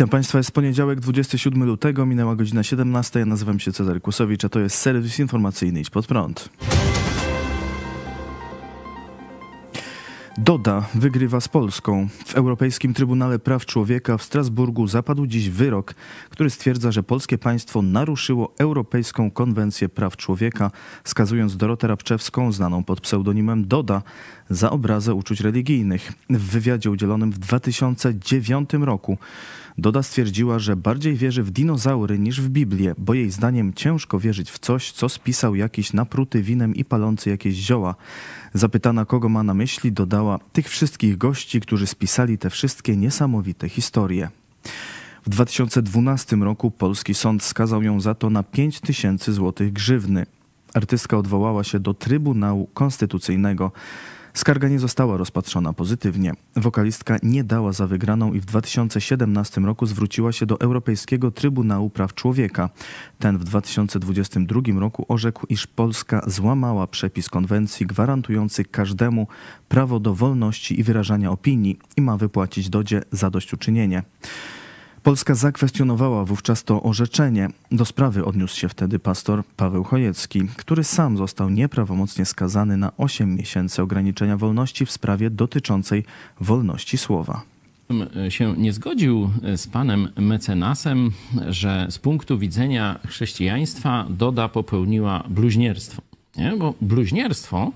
Witam Państwa, jest poniedziałek, 27 lutego, minęła godzina 17. Ja nazywam się Cezary Kusowicz, a to jest serwis informacyjny Idź Pod Prąd. Doda wygrywa z Polską. W Europejskim Trybunale Praw Człowieka w Strasburgu zapadł dziś wyrok, który stwierdza, że polskie państwo naruszyło Europejską Konwencję Praw Człowieka, skazując Dorotę Rabczewską, znaną pod pseudonimem Doda, za obrazę uczuć religijnych. W wywiadzie udzielonym w 2009 roku Doda stwierdziła, że bardziej wierzy w dinozaury niż w Biblię, bo jej zdaniem ciężko wierzyć w coś, co spisał jakiś napruty winem i palący jakieś zioła. Zapytana, kogo ma na myśli, dodała tych wszystkich gości, którzy spisali te wszystkie niesamowite historie. W 2012 roku polski sąd skazał ją za to na 5 tysięcy złotych grzywny. Artystka odwołała się do Trybunału Konstytucyjnego. Skarga nie została rozpatrzona pozytywnie. Wokalistka nie dała za wygraną i w 2017 roku zwróciła się do Europejskiego Trybunału Praw Człowieka. Ten w 2022 roku orzekł, iż Polska złamała przepis konwencji gwarantujący każdemu prawo do wolności i wyrażania opinii i ma wypłacić Dodzie zadośćuczynienie. Polska zakwestionowała wówczas to orzeczenie. Do sprawy odniósł się wtedy pastor Paweł Chojecki, który sam został nieprawomocnie skazany na 8 miesięcy ograniczenia wolności w sprawie dotyczącej wolności słowa się nie zgodził z panem mecenasem, że z punktu widzenia chrześcijaństwa Doda popełniła bluźnierstwo. Nie? Bo bluźnierstwo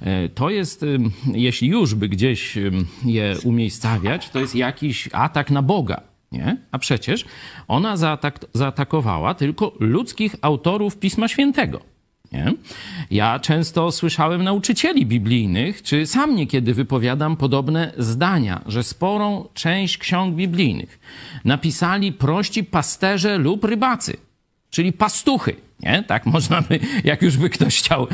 e, to jest, jeśli już by gdzieś je umiejscawiać, to jest jakiś atak na Boga. Nie? A przecież ona zaatak zaatakowała tylko ludzkich autorów Pisma Świętego. Nie? Ja często słyszałem nauczycieli biblijnych, czy sam niekiedy wypowiadam podobne zdania, że sporą część ksiąg biblijnych napisali prości pasterze lub rybacy, czyli pastuchy. Nie? Tak można by, jak już by ktoś chciał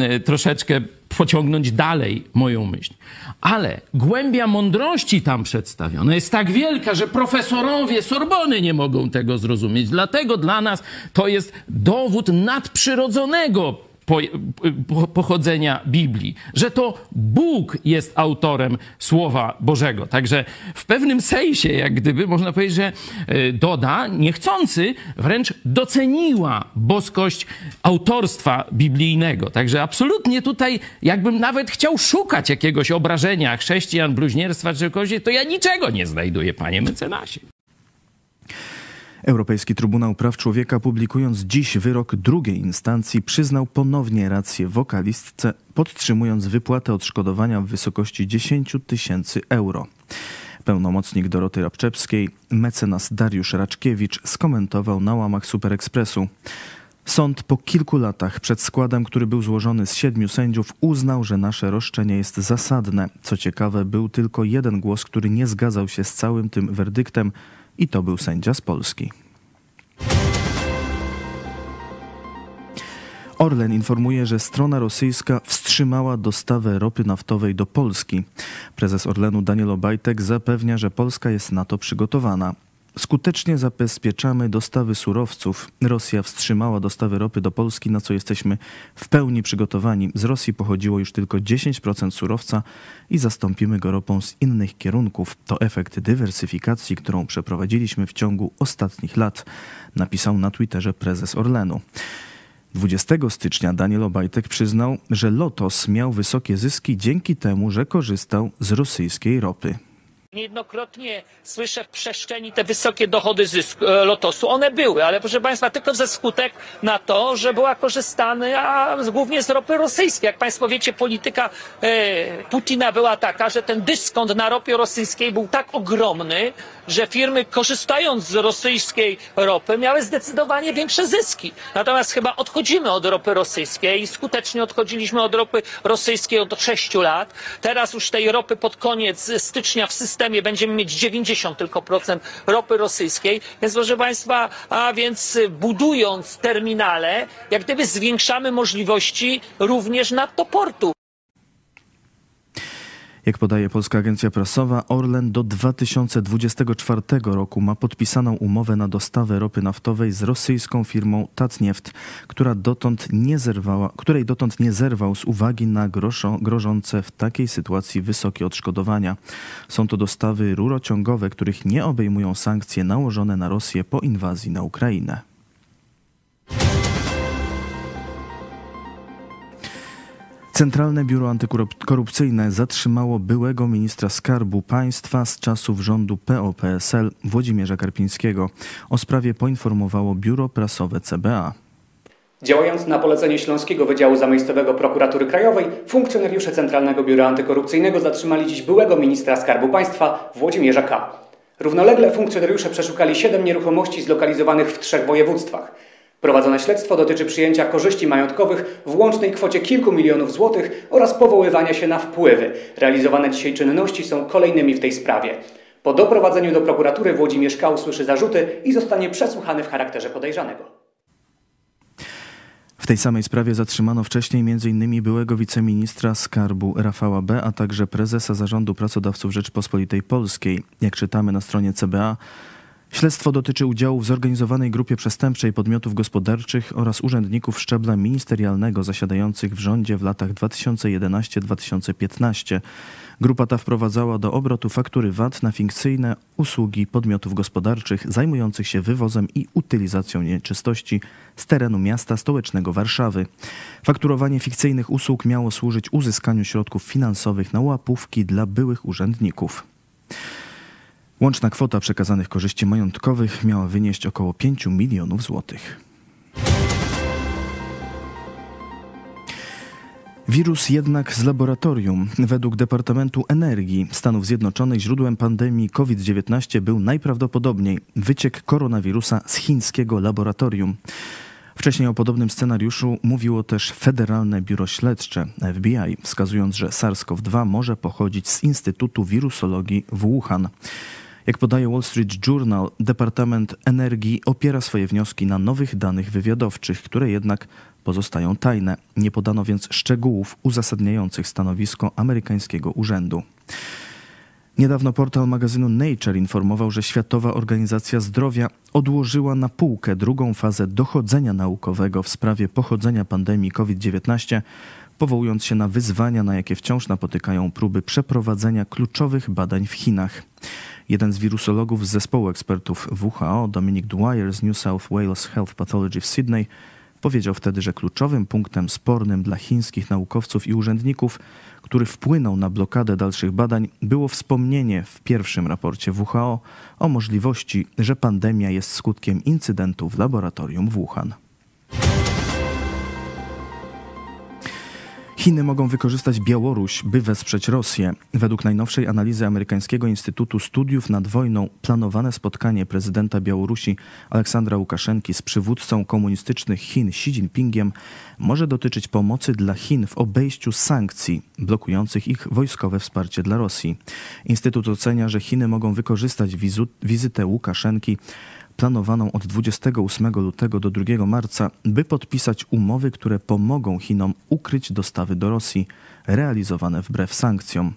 e, troszeczkę pociągnąć dalej moją myśl. Ale głębia mądrości tam przedstawiona jest tak wielka, że profesorowie Sorbony nie mogą tego zrozumieć. Dlatego dla nas to jest dowód nadprzyrodzonego pochodzenia Biblii, że to Bóg jest autorem Słowa Bożego. Także w pewnym sensie, jak gdyby można powiedzieć, że e, Doda niechcący wręcz doceniła boskość autorstwa biblijnego. Także absolutnie tutaj, jakbym nawet chciał szukać jakiegoś obrażenia chrześcijan, bluźnierstwa czy czegoś, to ja niczego nie znajduję, panie mecenasie. Europejski Trybunał Praw Człowieka, publikując dziś wyrok drugiej instancji, przyznał ponownie rację wokalistce, podtrzymując wypłatę odszkodowania w wysokości 10 tysięcy euro. Pełnomocnik Doroty Rabczewskiej, mecenas Dariusz Raczkiewicz skomentował na łamach Superekspresu. Sąd po kilku latach przed składem, który był złożony z siedmiu sędziów, uznał, że nasze roszczenie jest zasadne. Co ciekawe, był tylko jeden głos, który nie zgadzał się z całym tym werdyktem, i to był sędzia z Polski. Orlen informuje, że strona rosyjska wstrzymała dostawę ropy naftowej do Polski. Prezes Orlenu Daniel Obajtek zapewnia, że Polska jest na to przygotowana. Skutecznie zabezpieczamy dostawy surowców. Rosja wstrzymała dostawy ropy do Polski, na co jesteśmy w pełni przygotowani. Z Rosji pochodziło już tylko 10% surowca i zastąpimy go ropą z innych kierunków. To efekt dywersyfikacji, którą przeprowadziliśmy w ciągu ostatnich lat, napisał na Twitterze prezes Orlenu. 20 stycznia Daniel Obajtek przyznał, że Lotos miał wysokie zyski dzięki temu, że korzystał z rosyjskiej ropy. Niejednokrotnie słyszę w przestrzeni te wysokie dochody zysku, e, lotosu. One były, ale proszę Państwa, tylko ze skutek na to, że była korzystana głównie z ropy rosyjskiej. Jak Państwo wiecie, polityka e, Putina była taka, że ten dyskont na ropie rosyjskiej był tak ogromny, że firmy korzystając z rosyjskiej ropy miały zdecydowanie większe zyski. Natomiast chyba odchodzimy od ropy rosyjskiej i skutecznie odchodziliśmy od ropy rosyjskiej od 6 lat. Teraz już tej ropy pod koniec stycznia w systemie systemie będziemy mieć 90 tylko procent ropy rosyjskiej. Więc proszę Państwa, a więc budując terminale, jak gdyby zwiększamy możliwości również nadto portu. Jak podaje Polska Agencja Prasowa, Orlen do 2024 roku ma podpisaną umowę na dostawę ropy naftowej z rosyjską firmą Tatnieft, która dotąd nie zerwała, której dotąd nie zerwał z uwagi na groszo, grożące w takiej sytuacji wysokie odszkodowania. Są to dostawy rurociągowe, których nie obejmują sankcje nałożone na Rosję po inwazji na Ukrainę. Centralne Biuro Antykorupcyjne zatrzymało byłego ministra skarbu państwa z czasów rządu PO-PSL Włodzimierza Karpińskiego. O sprawie poinformowało biuro prasowe CBA. Działając na polecenie Śląskiego Wydziału Zamiejscowego Prokuratury Krajowej, funkcjonariusze Centralnego Biura Antykorupcyjnego zatrzymali dziś byłego ministra Skarbu Państwa Włodzimierza K. Równolegle funkcjonariusze przeszukali siedem nieruchomości zlokalizowanych w trzech województwach. Prowadzone śledztwo dotyczy przyjęcia korzyści majątkowych w łącznej kwocie kilku milionów złotych oraz powoływania się na wpływy. Realizowane dzisiaj czynności są kolejnymi w tej sprawie. Po doprowadzeniu do prokuratury Włodzimierz K. usłyszy zarzuty i zostanie przesłuchany w charakterze podejrzanego. W tej samej sprawie zatrzymano wcześniej m.in. byłego wiceministra skarbu Rafała B., a także prezesa Zarządu Pracodawców Rzeczpospolitej Polskiej. Jak czytamy na stronie CBA, Śledztwo dotyczy udziału w zorganizowanej grupie przestępczej podmiotów gospodarczych oraz urzędników szczebla ministerialnego zasiadających w rządzie w latach 2011-2015. Grupa ta wprowadzała do obrotu faktury VAT na fikcyjne usługi podmiotów gospodarczych zajmujących się wywozem i utylizacją nieczystości z terenu miasta stołecznego Warszawy. Fakturowanie fikcyjnych usług miało służyć uzyskaniu środków finansowych na łapówki dla byłych urzędników. Łączna kwota przekazanych korzyści majątkowych miała wynieść około 5 milionów złotych. Wirus jednak z laboratorium. Według Departamentu Energii Stanów Zjednoczonych źródłem pandemii COVID-19 był najprawdopodobniej wyciek koronawirusa z chińskiego laboratorium. Wcześniej o podobnym scenariuszu mówiło też Federalne Biuro Śledcze FBI, wskazując, że SARS-CoV-2 może pochodzić z Instytutu Wirusologii w Wuhan. Jak podaje Wall Street Journal, Departament Energii opiera swoje wnioski na nowych danych wywiadowczych, które jednak pozostają tajne. Nie podano więc szczegółów uzasadniających stanowisko amerykańskiego urzędu. Niedawno portal magazynu Nature informował, że Światowa Organizacja Zdrowia odłożyła na półkę drugą fazę dochodzenia naukowego w sprawie pochodzenia pandemii COVID-19, powołując się na wyzwania, na jakie wciąż napotykają próby przeprowadzenia kluczowych badań w Chinach. Jeden z wirusologów z zespołu ekspertów WHO, Dominic Dwyer z New South Wales Health Pathology w Sydney, powiedział wtedy, że kluczowym punktem spornym dla chińskich naukowców i urzędników, który wpłynął na blokadę dalszych badań, było wspomnienie w pierwszym raporcie WHO o możliwości, że pandemia jest skutkiem incydentu w laboratorium w Wuhan. Chiny mogą wykorzystać Białoruś, by wesprzeć Rosję. Według najnowszej analizy amerykańskiego Instytutu Studiów nad Wojną planowane spotkanie prezydenta Białorusi Aleksandra Łukaszenki z przywódcą komunistycznych Chin Xi Jinpingiem może dotyczyć pomocy dla Chin w obejściu sankcji blokujących ich wojskowe wsparcie dla Rosji. Instytut ocenia, że Chiny mogą wykorzystać wizytę Łukaszenki planowaną od 28 lutego do 2 marca, by podpisać umowy, które pomogą Chinom ukryć dostawy do Rosji, realizowane wbrew sankcjom.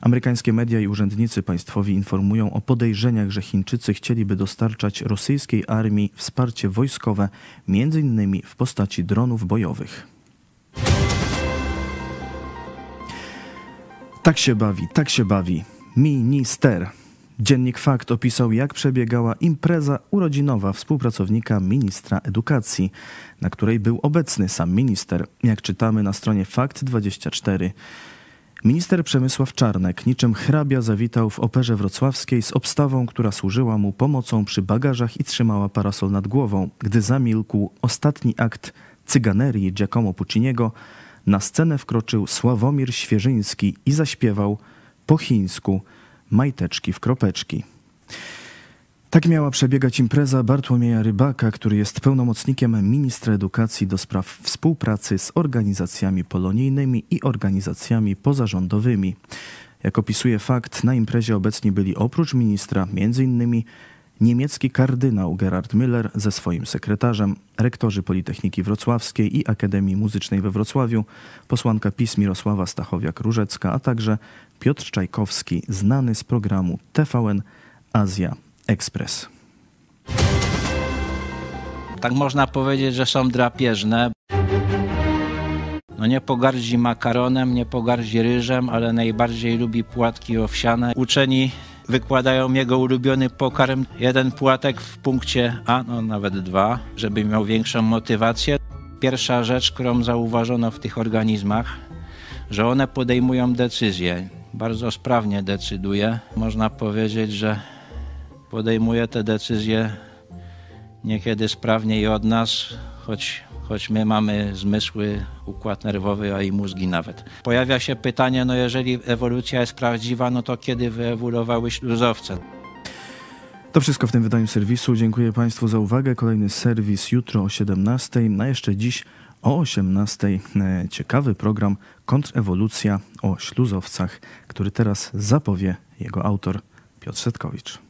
Amerykańskie media i urzędnicy państwowi informują o podejrzeniach, że Chińczycy chcieliby dostarczać rosyjskiej armii wsparcie wojskowe, m.in. w postaci dronów bojowych. Tak się bawi, tak się bawi. Minister. Dziennik Fakt opisał, jak przebiegała impreza urodzinowa współpracownika ministra edukacji, na której był obecny sam minister, jak czytamy na stronie Fakt24. Minister Przemysław Czarnek niczym hrabia zawitał w operze wrocławskiej z obstawą, która służyła mu pomocą przy bagażach i trzymała parasol nad głową. Gdy zamilkł ostatni akt cyganerii Giacomo Pucciniego, na scenę wkroczył Sławomir Świeżyński i zaśpiewał po chińsku – majteczki w kropeczki. Tak miała przebiegać impreza Bartłomieja Rybaka, który jest pełnomocnikiem ministra edukacji do spraw współpracy z organizacjami polonijnymi i organizacjami pozarządowymi. Jak opisuje fakt, na imprezie obecni byli oprócz ministra m.in. niemiecki kardynał Gerhard Müller ze swoim sekretarzem, rektorzy Politechniki Wrocławskiej i Akademii Muzycznej we Wrocławiu, posłanka PiS Mirosława Stachowiak-Różecka, a także Piotr Czajkowski, znany z programu TVN Azja Express. Tak można powiedzieć, że są drapieżne. No nie pogardzi makaronem, nie pogardzi ryżem, ale najbardziej lubi płatki owsiane. Uczeni wykładają jego ulubiony pokarm. Jeden płatek w punkcie A, no nawet dwa, żeby miał większą motywację. Pierwsza rzecz, którą zauważono w tych organizmach, że one podejmują decyzje. Bardzo sprawnie decyduje. Można powiedzieć, że podejmuje te decyzje niekiedy sprawniej od nas, choć, choć my mamy zmysły, układ nerwowy, a i mózgi nawet. Pojawia się pytanie, no jeżeli ewolucja jest prawdziwa, no to kiedy wyewoluowały śluzowce? To wszystko w tym wydaniu serwisu. Dziękuję Państwu za uwagę. Kolejny serwis jutro o 17, a jeszcze dziś o 18. E, ciekawy program Kontrewolucja o śluzowcach, który teraz zapowie jego autor Piotr Setkowicz.